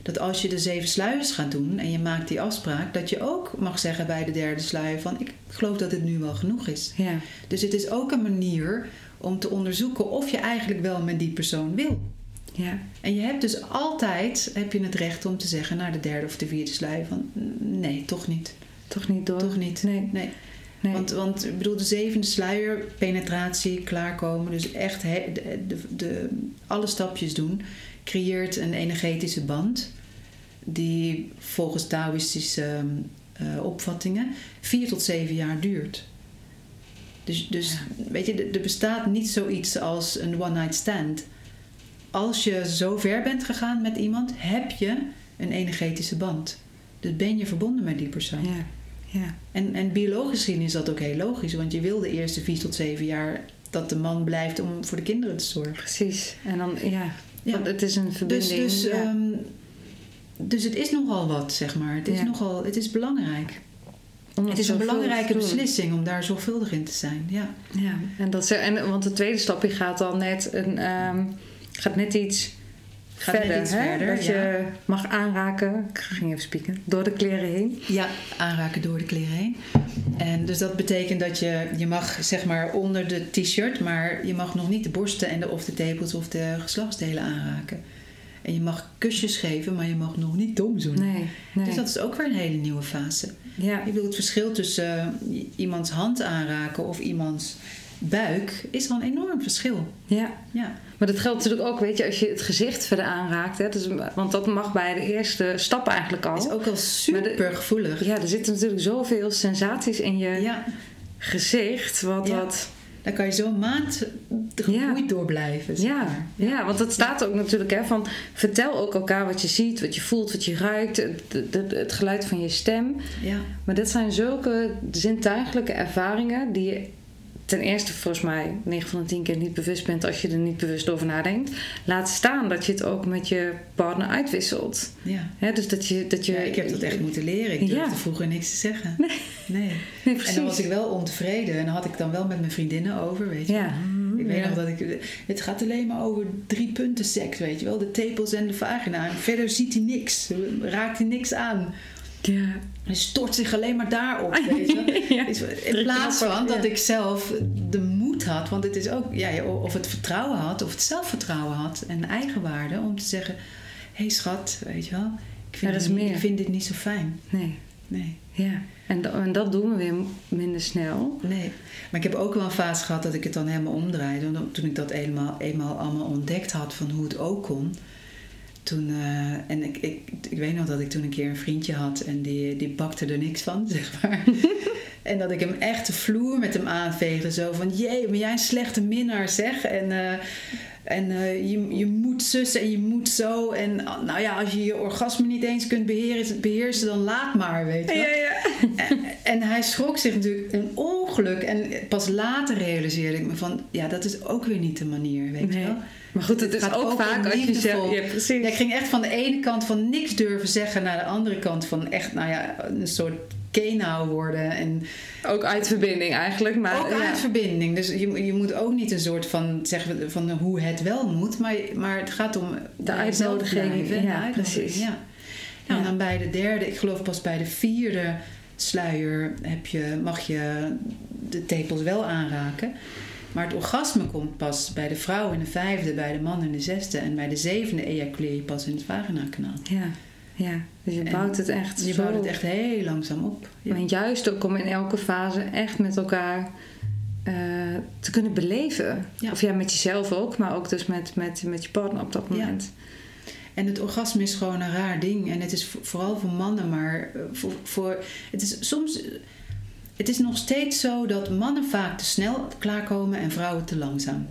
dat als je de zeven sluiers gaat doen en je maakt die afspraak... dat je ook mag zeggen bij de derde sluier van... ik geloof dat het nu wel genoeg is. Ja. Dus het is ook een manier om te onderzoeken of je eigenlijk wel met die persoon wil. Ja. En je hebt dus altijd heb je het recht om te zeggen naar de derde of de vierde sluier van... nee, toch niet. Toch niet door. Toch niet. Nee. Nee. nee. Want, want ik bedoel, de zevende sluier, penetratie, klaarkomen, dus echt he- de, de, de- alle stapjes doen, creëert een energetische band die volgens Taoïstische ehm, eh, opvattingen vier tot zeven jaar duurt. Dus, dus weet je, er- er bestaat niet zoiets als een one-night stand. Als je zo ver bent gegaan met iemand, heb je een energetische band. Dus ben je verbonden met die persoon. Ja. Ja. En, en biologisch gezien is dat ook heel logisch, want je wil de eerste vier tot zeven jaar dat de man blijft om voor de kinderen te zorgen. Precies. En dan, ja. Ja. Want het is een Dus, verbinding. dus, ja. ehm, dus het is nogal wat, zeg maar. Het is Ja. nogal, het is belangrijk. Het is een belangrijke beslissing om daar zorgvuldig in te zijn. Ja. Ja, en dat, en, want de tweede stapje gaat dan net, een, ehm, gaat net iets Gaat net verder. iets hè? verder, dat ja. je mag aanraken, ik ging even spieken, door de kleren heen. Ja, aanraken door de kleren heen. En dus dat betekent dat je, je mag zeg maar onder de t-shirt, maar je mag nog niet de borsten en de, of de tepels of de geslachtsdelen aanraken. En je mag kusjes geven, maar je mag nog niet dom zoenen. Nee, nee. Dus dat is ook weer een hele nieuwe fase. ja. Ik bedoel, het verschil tussen eh, iemands hand aanraken of iemands buik is al een enorm verschil. ja, Ja, maar dat geldt natuurlijk ook, weet je, als je het gezicht verder aanraakt. Hè, dus, want dat mag bij de eerste stap eigenlijk al. is ook al super gevoelig. Ja, er zitten natuurlijk zoveel sensaties in je Ja, gezicht. Wat, Ja. wat, daar kan je zo'n maand gegroeid door blijven. zeg ja, ja, want dat staat ook natuurlijk hè, van vertel ook elkaar wat je ziet, wat je voelt, wat je ruikt, het, het, het geluid van je stem. ja. Maar dat zijn zulke zintuigelijke ervaringen die je ten eerste volgens mij 9 van de 10 keer niet bewust bent als je er niet bewust over nadenkt. Laat staan dat je het ook met je partner uitwisselt. ja. Dus dat je, dat je, Ja, ik heb dat echt moeten leren. Ik durfde Ja. vroeger niks te zeggen. Nee. Nee. Nee, En dan was ik wel ontevreden. En dan had ik dan wel met mijn vriendinnen over, weet je. Ja. Ik weet Ja. nog dat ik... Het gaat alleen maar over drie punten seks, weet je wel. De tepels en de vagina. En verder ziet hij niks. Raakt hij niks aan. Ja. Hij stort zich alleen maar daarop, weet je. Ja. In plaats van dat ja. ik zelf de moed had, want het is ook, ja, of het vertrouwen had, of het zelfvertrouwen had en eigenwaarde om te zeggen: hé hey schat, weet je wel, ik vind, Ja, dit meer. ik vind dit niet zo fijn. Nee. Nee, Ja. En, en dat doen we weer minder snel. nee. Maar ik heb ook wel een fase gehad dat ik het dan helemaal omdraaide. Toen ik dat eenmaal, eenmaal allemaal ontdekt had van hoe het ook kon. Toen, eh, en ik, ik, ik weet nog dat ik toen een keer een vriendje had en die, die bakte er niks van, zeg maar. en dat ik hem echt de vloer met hem aanveegde. Zo van, jee, ben jij een slechte minnaar, zeg. En, eh, en eh, je, je moet zussen en je moet zo. En ah, nou ja, als je je orgasme niet eens kunt beheersen, beheersen dan laat maar, weet je wel. ja. En, en hij schrok zich natuurlijk een ongeluk. En pas later realiseerde ik me van... Ja, dat is ook weer niet de manier, weet je Nee. wel. Maar goed, het Het is gaat ook vaak als je zegt... Ja, precies. Ja, ik ging echt van de ene kant van niks durven zeggen... naar de andere kant van echt, nou ja, een soort kenau worden. En Ook uit verbinding eigenlijk. Maar, ook ja. uit verbinding. Dus je, je moet ook niet een soort van zeggen van hoe het wel moet. Maar, maar het gaat om De uitnodiging, en ja, uitnodiging, precies. Ja. Nou, Ja. dan bij de derde, ik geloof pas bij de vierde sluier heb je, mag je de tepels wel aanraken. Maar het orgasme komt pas bij de vrouw in de vijfde, bij de man in de zesde. En bij de zevende ejaculeer je pas in het vaginakanaal. Ja, ja. Dus je En bouwt het echt Je zo bouwt het echt heel langzaam op. Ja. Maar juist ook om in elke fase echt met elkaar eh, te kunnen beleven. Ja. Of ja, met jezelf ook, maar ook dus met, met, met je partner op dat Ja. moment. En het orgasme is gewoon een raar ding. En het is vo- vooral voor mannen, maar eh, voor, voor, het is soms. Het is nog steeds zo dat mannen vaak te snel klaarkomen en vrouwen te langzaam.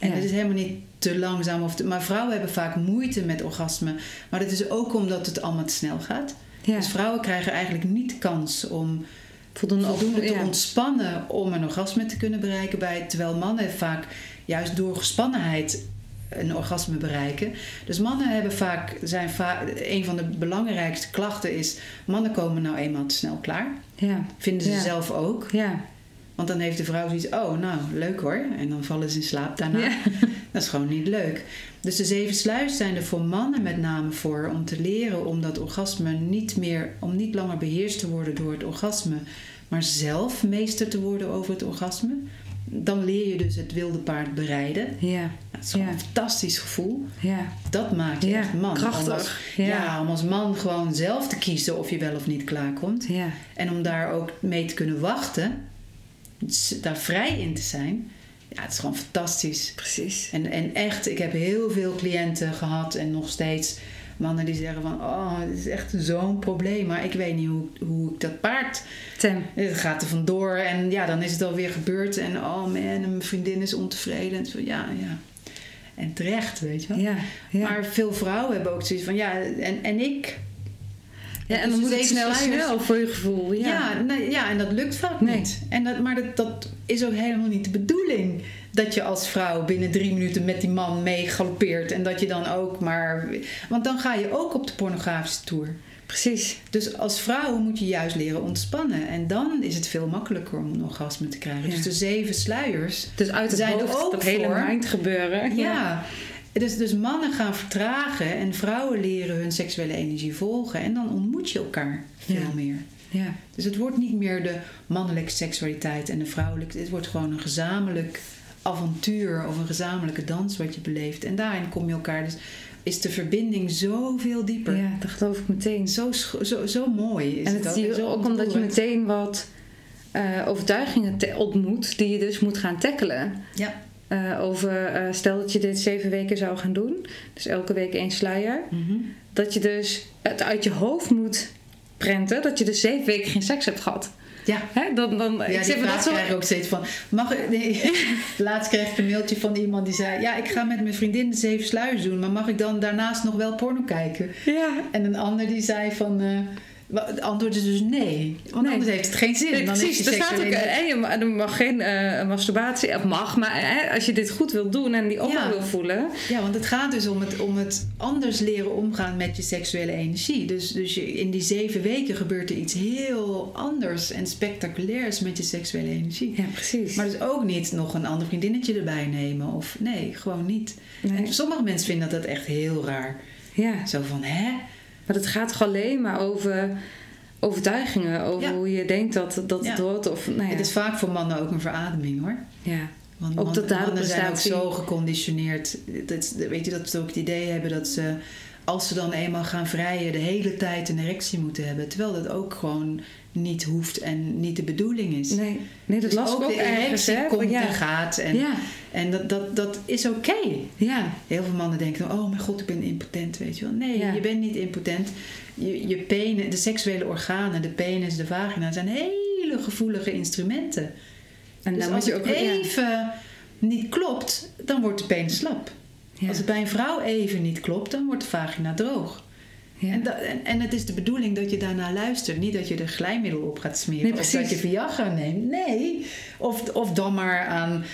En het is helemaal niet te langzaam, of te- maar vrouwen hebben vaak moeite met orgasme. Maar dat is ook omdat het allemaal te snel gaat. Ja, Dus vrouwen krijgen eigenlijk niet de kans om voldoende, voldoende te ja. ontspannen om een orgasme te kunnen bereiken. Bij, terwijl mannen vaak juist door gespannenheid een orgasme bereiken. Dus mannen hebben vaak, zijn vaak, een van de belangrijkste klachten is, mannen komen nou eenmaal te snel klaar. Ja, Vinden ze Ja. zelf ook. ja. Want dan heeft de vrouw zoiets, oh nou, leuk hoor. En dan vallen ze in slaap daarna. Ja. Dat is gewoon niet leuk. Dus de zeven sluis zijn er voor mannen met name voor om te leren om dat orgasme niet meer, om niet langer beheerst te worden door het orgasme, maar zelf meester te worden over het orgasme. Dan leer je dus het wilde paard bereiden. ja, Dat is gewoon Ja. een fantastisch gevoel. ja. Dat maakt je Ja, echt man. krachtig. Om als, Ja. ja. om als man gewoon zelf te kiezen of je wel of niet klaarkomt. ja. En om daar ook mee te kunnen wachten, daar vrij in te zijn. Ja, het is gewoon fantastisch. Precies. En, en echt, ik heb heel veel cliënten gehad en nog steeds mannen die zeggen van... Oh, dit is echt zo'n probleem, maar ik weet niet hoe, hoe ik dat paard... Tem. Het gaat er vandoor en ja, dan is het alweer gebeurd. En oh man, en mijn vriendin is ontevreden. En zo, ja, ja. En terecht, weet je wel. Ja, ja. Maar veel vrouwen hebben ook zoiets van... Ja, en, en ik... ja, en dus dan moet de het snel, snel voor je gevoel. Ja, Ja, nee, ja, en dat lukt vaak Nee. niet. En dat, maar dat, dat is ook helemaal niet de bedoeling. Dat je als vrouw binnen drie minuten met die man mee galoppeert. En dat je dan ook maar... Want dan ga je ook op de pornografische tour. Precies. Dus als vrouw moet je juist leren ontspannen. En dan is het veel makkelijker om een orgasme te krijgen. Ja. Dus de zeven sluiers. Dus uit het Zijn hoofd, ook dat hele voor. mind gebeuren. Ja. Dus, dus mannen gaan vertragen en vrouwen leren hun seksuele energie volgen. En dan ontmoet je elkaar veel Ja. meer. ja. Dus het wordt niet meer de mannelijke seksualiteit en de vrouwelijke. Het wordt gewoon een gezamenlijk avontuur of een gezamenlijke dans wat je beleeft. En daarin kom je elkaar. Dus is de verbinding zoveel dieper. Ja, dat geloof ik meteen. Zo, zo, zo mooi is en het het ook. En zo ook omdat je meteen wat eh, overtuigingen ontmoet die je dus moet gaan tackelen. Ja. Eh, over, eh, stel dat je dit zeven weken zou gaan doen, dus elke week één sluier, Mhm. dat je dus het uit je hoofd moet prenten dat je dus zeven weken geen seks hebt gehad. Ja. Hè? Dan, dan, Ja, ik zeg dat zo. krijg ik ook steeds van... Mag ik... Nee. Laatst kreeg ik een mailtje van iemand die zei... Ja, ik ga met mijn vriendin de zeven sluiers doen... maar mag ik dan daarnaast nog wel porno kijken? Ja, En een ander die zei van... eh, het antwoord is dus nee. Want Nee. anders heeft het geen zin. Nee, dan precies. Er staat ook, seksuele- hè, je ma- mag geen eh, masturbatie, of mag, maar hè, als je dit goed wil doen en die Ja. wil voelen. Ja, want het gaat dus om het, om het anders leren omgaan met je seksuele energie. Dus, dus je, in die zeven weken gebeurt er iets heel anders en spectaculairs met je seksuele energie. Ja, precies. Maar dus ook niet nog een ander vriendinnetje erbij nemen. Of nee, gewoon niet. Nee. En sommige mensen vinden dat echt heel raar. ja, Zo van, hè? Maar het gaat toch alleen maar over overtuigingen, over Ja. hoe je denkt dat, dat het Ja. hoort. Of, nou ja. Het is vaak voor mannen ook een verademing hoor. ja. Want Ook man- tot daar de mannen zijn ook zo geconditioneerd. Dat, weet je, dat ze ook het idee hebben dat ze, als ze dan eenmaal gaan vrijen, de hele tijd een erectie moeten hebben. Terwijl dat ook gewoon niet hoeft en niet de bedoeling is. Nee, nee, dat Dus las ook de ergens. Hè? komt ja. en gaat. En, ja, en dat, dat, dat is oké. ja, Heel veel mannen denken, oh mijn god, ik ben impotent, weet je wel. Nee, Ja. je bent niet impotent. Je, je penen, de seksuele organen, de penis, de vagina, zijn hele gevoelige instrumenten. en dus dan als je het ook ja. even niet klopt, dan wordt de penis slap. Als het bij een vrouw even niet klopt, dan wordt de vagina droog. Ja. En, dat, en, en het is de bedoeling dat je daarna luistert. Niet dat je er glijmiddel op gaat smeren. Nee, of dat je Viagra neemt. Nee. Of, of dan maar aan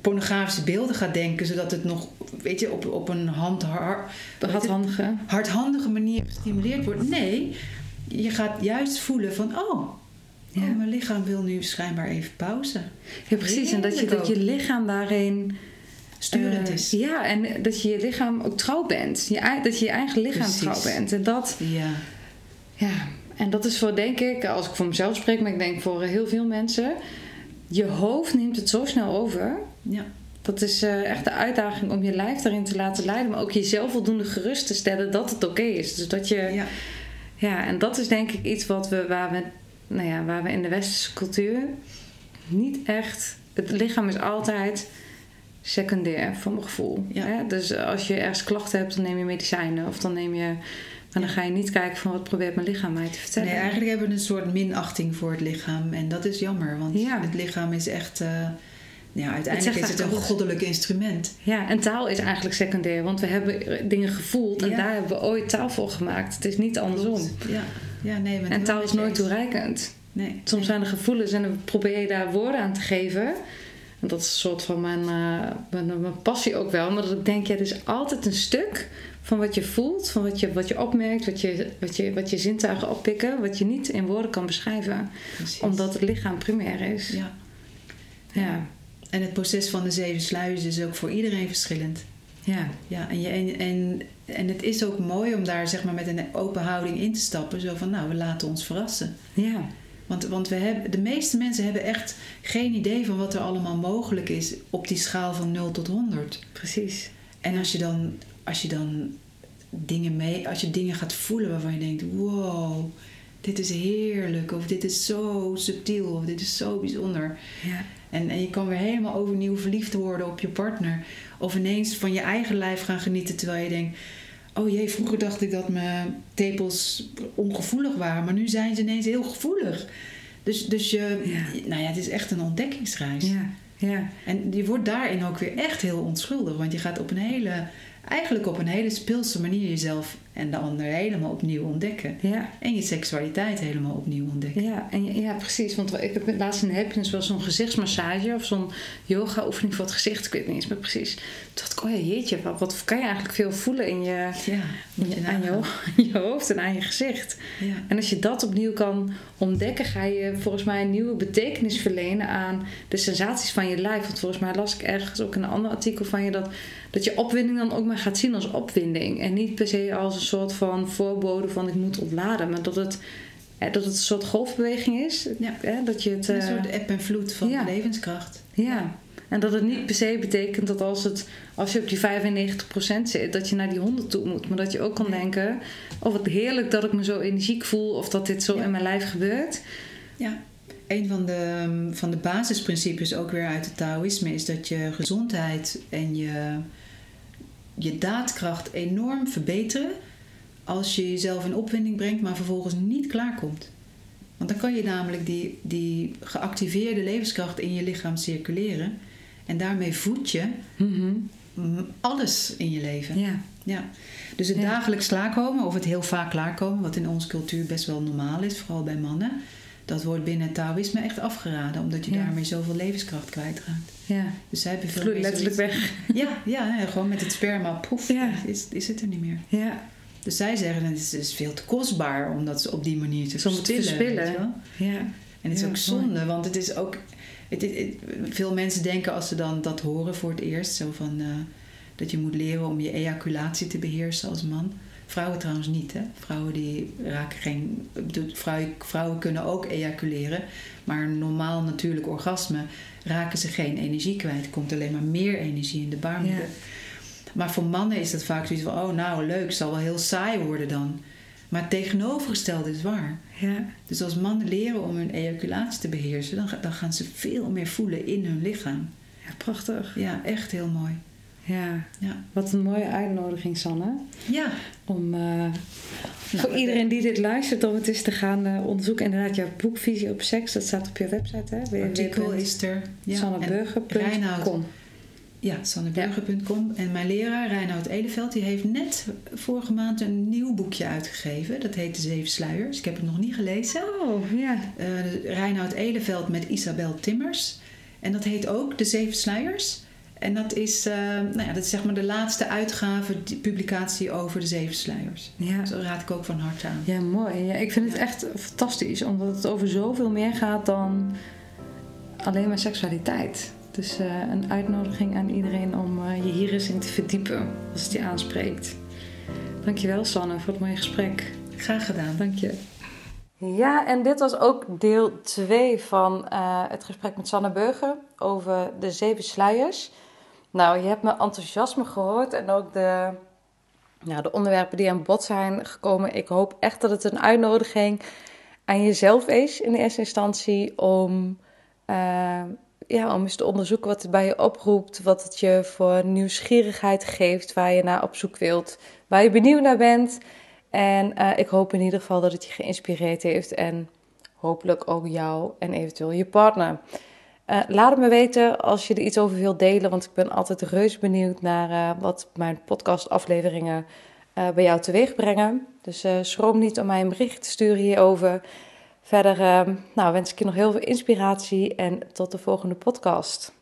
pornografische beelden gaat denken. Zodat het nog, weet je, op, op een hand, har- Hardhandige. hardhandige manier gestimuleerd wordt. Nee. Je gaat juist voelen van, oh, Ja. oh, mijn lichaam wil nu schijnbaar even pauze. Ja, precies. En dat je, dat je lichaam daarin... Sturend eh, is. Ja, en dat je je lichaam ook trouw bent. Je, dat je je eigen lichaam Precies. trouw bent. En dat, Ja. ja, en dat is voor, denk ik, als ik voor mezelf spreek, maar ik denk voor heel veel mensen... Je hoofd neemt het zo snel over. Ja. Dat is eh, echt de uitdaging om je lijf daarin te laten leiden. Maar ook jezelf voldoende gerust te stellen dat het oké is. Dus dat je... ja. Ja, en dat is denk ik iets wat we, waar, we, nou ja, waar we in de westerse cultuur niet echt. Het lichaam is altijd secundair voor mijn gevoel. Ja. Hè? Dus als je ergens klachten hebt, dan neem je medicijnen. Of dan neem je. Maar dan ga je niet kijken van wat probeert mijn lichaam mij te vertellen. Nee, eigenlijk hebben we een soort minachting voor het lichaam. En dat is jammer, want Ja. het lichaam is echt... eh, ja, uiteindelijk is het een goddelijk instrument. Ja, en taal is eigenlijk secundair, want we hebben dingen gevoeld en Ja. daar hebben we ooit taal voor gemaakt. Het is niet andersom. Ja, ja nee. En taal is nooit toereikend. Nee. Soms zijn er gevoelens en dan probeer je daar woorden aan te geven. En dat is een soort van mijn, eh, mijn, mijn passie ook wel. Maar dat ik denk, ja, er is altijd een stuk van wat je voelt, van wat je, wat je opmerkt, wat je, wat, je, wat je zintuigen oppikken, wat je niet in woorden kan beschrijven. Precies. Omdat het lichaam primair is. Ja. Ja. En het proces van de zeven sluizen is ook voor iedereen verschillend. Ja. Ja, en, je, en, en, en het is ook mooi om daar zeg maar met een open houding in te stappen. Zo van, nou, we laten ons verrassen. Ja. Want, want we hebben, de meeste mensen hebben echt geen idee van wat er allemaal mogelijk is op die schaal van 0 tot 100. precies. En als je dan, als je dan dingen mee, als je dingen gaat voelen waarvan je denkt, wow, dit is heerlijk, of dit is zo subtiel, of dit is zo bijzonder. Ja. En, en je kan weer helemaal overnieuw verliefd worden op je partner. Of ineens van je eigen lijf gaan genieten terwijl je denkt, oh jee, vroeger dacht ik dat mijn tepels ongevoelig waren, maar nu zijn ze ineens heel gevoelig. Dus, dus je, Ja. nou ja, het is echt een ontdekkingsreis. Ja. Ja. En je wordt daarin ook weer echt heel onschuldig. Want je gaat op een hele, eigenlijk op een hele speelse manier jezelf En de ander helemaal opnieuw ontdekken. Ja. En je seksualiteit helemaal opnieuw ontdekken. Ja, en, ja, precies. Want ik heb laatst in de Happiness wel zo'n gezichtsmassage of zo'n yoga-oefening voor het gezicht. Ik weet niet eens meer precies. Toen dacht ik, oh ja, jeetje, wat, wat kan je eigenlijk veel voelen in je, Ja, je aan je hoofd en aan je gezicht. Ja. En als je dat opnieuw kan ontdekken, ga je volgens mij een nieuwe betekenis verlenen aan de sensaties van je lijf. Want volgens mij las ik ergens ook in een ander artikel van je dat, dat je opwinding dan ook maar gaat zien als opwinding. En niet per se als een soort van voorbode van ik moet ontladen, maar dat het, dat het een soort golfbeweging is. Ja. Eh, Dat je het, Een eh, soort eb en vloed van ja. levenskracht. ja. En dat het niet per se betekent dat als, het, als je op die 95% zit, dat je naar die 100 toe moet. Maar dat je ook kan denken, oh wat heerlijk dat ik me zo energiek voel of dat dit zo Ja. in mijn lijf gebeurt. Ja, een van de, van de basisprincipes ook weer uit het Taoïsme is dat je gezondheid en je, je daadkracht enorm verbeteren als je jezelf in opwinding brengt, maar vervolgens niet klaarkomt. Want dan kan je namelijk die, die geactiveerde levenskracht in je lichaam circuleren en daarmee voed je Mhm. alles in je leven. Ja. Ja. Dus het Ja. dagelijks klaarkomen, of het heel vaak klaarkomen, wat in onze cultuur best wel normaal is, vooral bij mannen, dat wordt binnen het Taoïsme echt afgeraden, omdat je Ja. daarmee zoveel levenskracht kwijtraakt. ja. Dus zij hebben veel letterlijk weg. Ja, ja, gewoon met het sperma, poef, Ja. is, is het er niet meer. Ja. Dus zij zeggen, het is, het is veel te kostbaar om dat op die manier te te verspillen. Ja. En het is ook zonde, want het is ook. Het, het- het- veel mensen denken als ze dan dat horen voor het eerst, zo van eh, dat je moet leren om je ejaculatie te beheersen als man. Vrouwen trouwens niet, hè? Vrouwen die raken geen. Vrouwen, vrouwen kunnen ook ejaculeren, maar een normaal natuurlijk orgasme raken ze geen energie kwijt. Er komt alleen maar meer energie in de baarmoeder. Ja. Maar voor mannen is dat vaak zoiets van: oh, nou leuk, zal wel heel saai worden dan. Maar het tegenovergestelde is waar. Ja. Dus als mannen leren om hun ejaculatie te beheersen, dan, dan gaan ze veel meer voelen in hun lichaam. ja, prachtig. Ja, echt heel mooi. Ja. Ja. Wat een mooie uitnodiging, Sanne. Ja, Om eh, Nou, voor iedereen die dit luistert, om het eens te gaan eh, onderzoeken. Inderdaad, jouw boek Visie op Seks, dat staat op je website, hè? artikel is er. Ja, Sanneburger.com. Ja, sanneburger.com. En mijn leraar, Reinoud Eleveld, die heeft net vorige maand een nieuw boekje uitgegeven. Dat heet De Zeven Sluiers. Ik heb het nog niet gelezen. Oh, ja. Eh Reinoud Eleveld met Isabel Timmers. En dat heet ook De Zeven Sluiers. En dat is, eh, nou ja, dat is zeg maar de laatste uitgave, die publicatie over de Zeven Sluiers. Ja. Zo raad ik ook van harte aan. Ja, mooi. Ja, ik vind het echt fantastisch, omdat het over zoveel meer gaat dan alleen maar seksualiteit. Dus een uitnodiging aan iedereen om eh, je hier eens in te verdiepen, als het je aanspreekt. Dankjewel, Sanne, voor het mooie gesprek. Graag gedaan. Dank je. Ja, en dit was ook deel 2 van het gesprek met Sanne Burger over de zeven sluiers. Nou, je hebt mijn enthousiasme gehoord en ook de, nou, de onderwerpen die aan bod zijn gekomen. Ik hoop echt dat het een uitnodiging aan jezelf is in eerste instantie om, eh, ja, om eens te onderzoeken wat het bij je oproept, wat het je voor nieuwsgierigheid geeft, waar je naar op zoek wilt, waar je benieuwd naar bent. En eh, ik hoop in ieder geval dat het je geïnspireerd heeft en hopelijk ook jou en eventueel je partner. Eh, laat het me weten als je er iets over wilt delen, want ik ben altijd reuze benieuwd naar eh, wat mijn podcastafleveringen eh, bij jou teweeg brengen. Dus schroom niet om mij een bericht te sturen hierover. Verder nou, wens ik je nog heel veel inspiratie en tot de volgende podcast.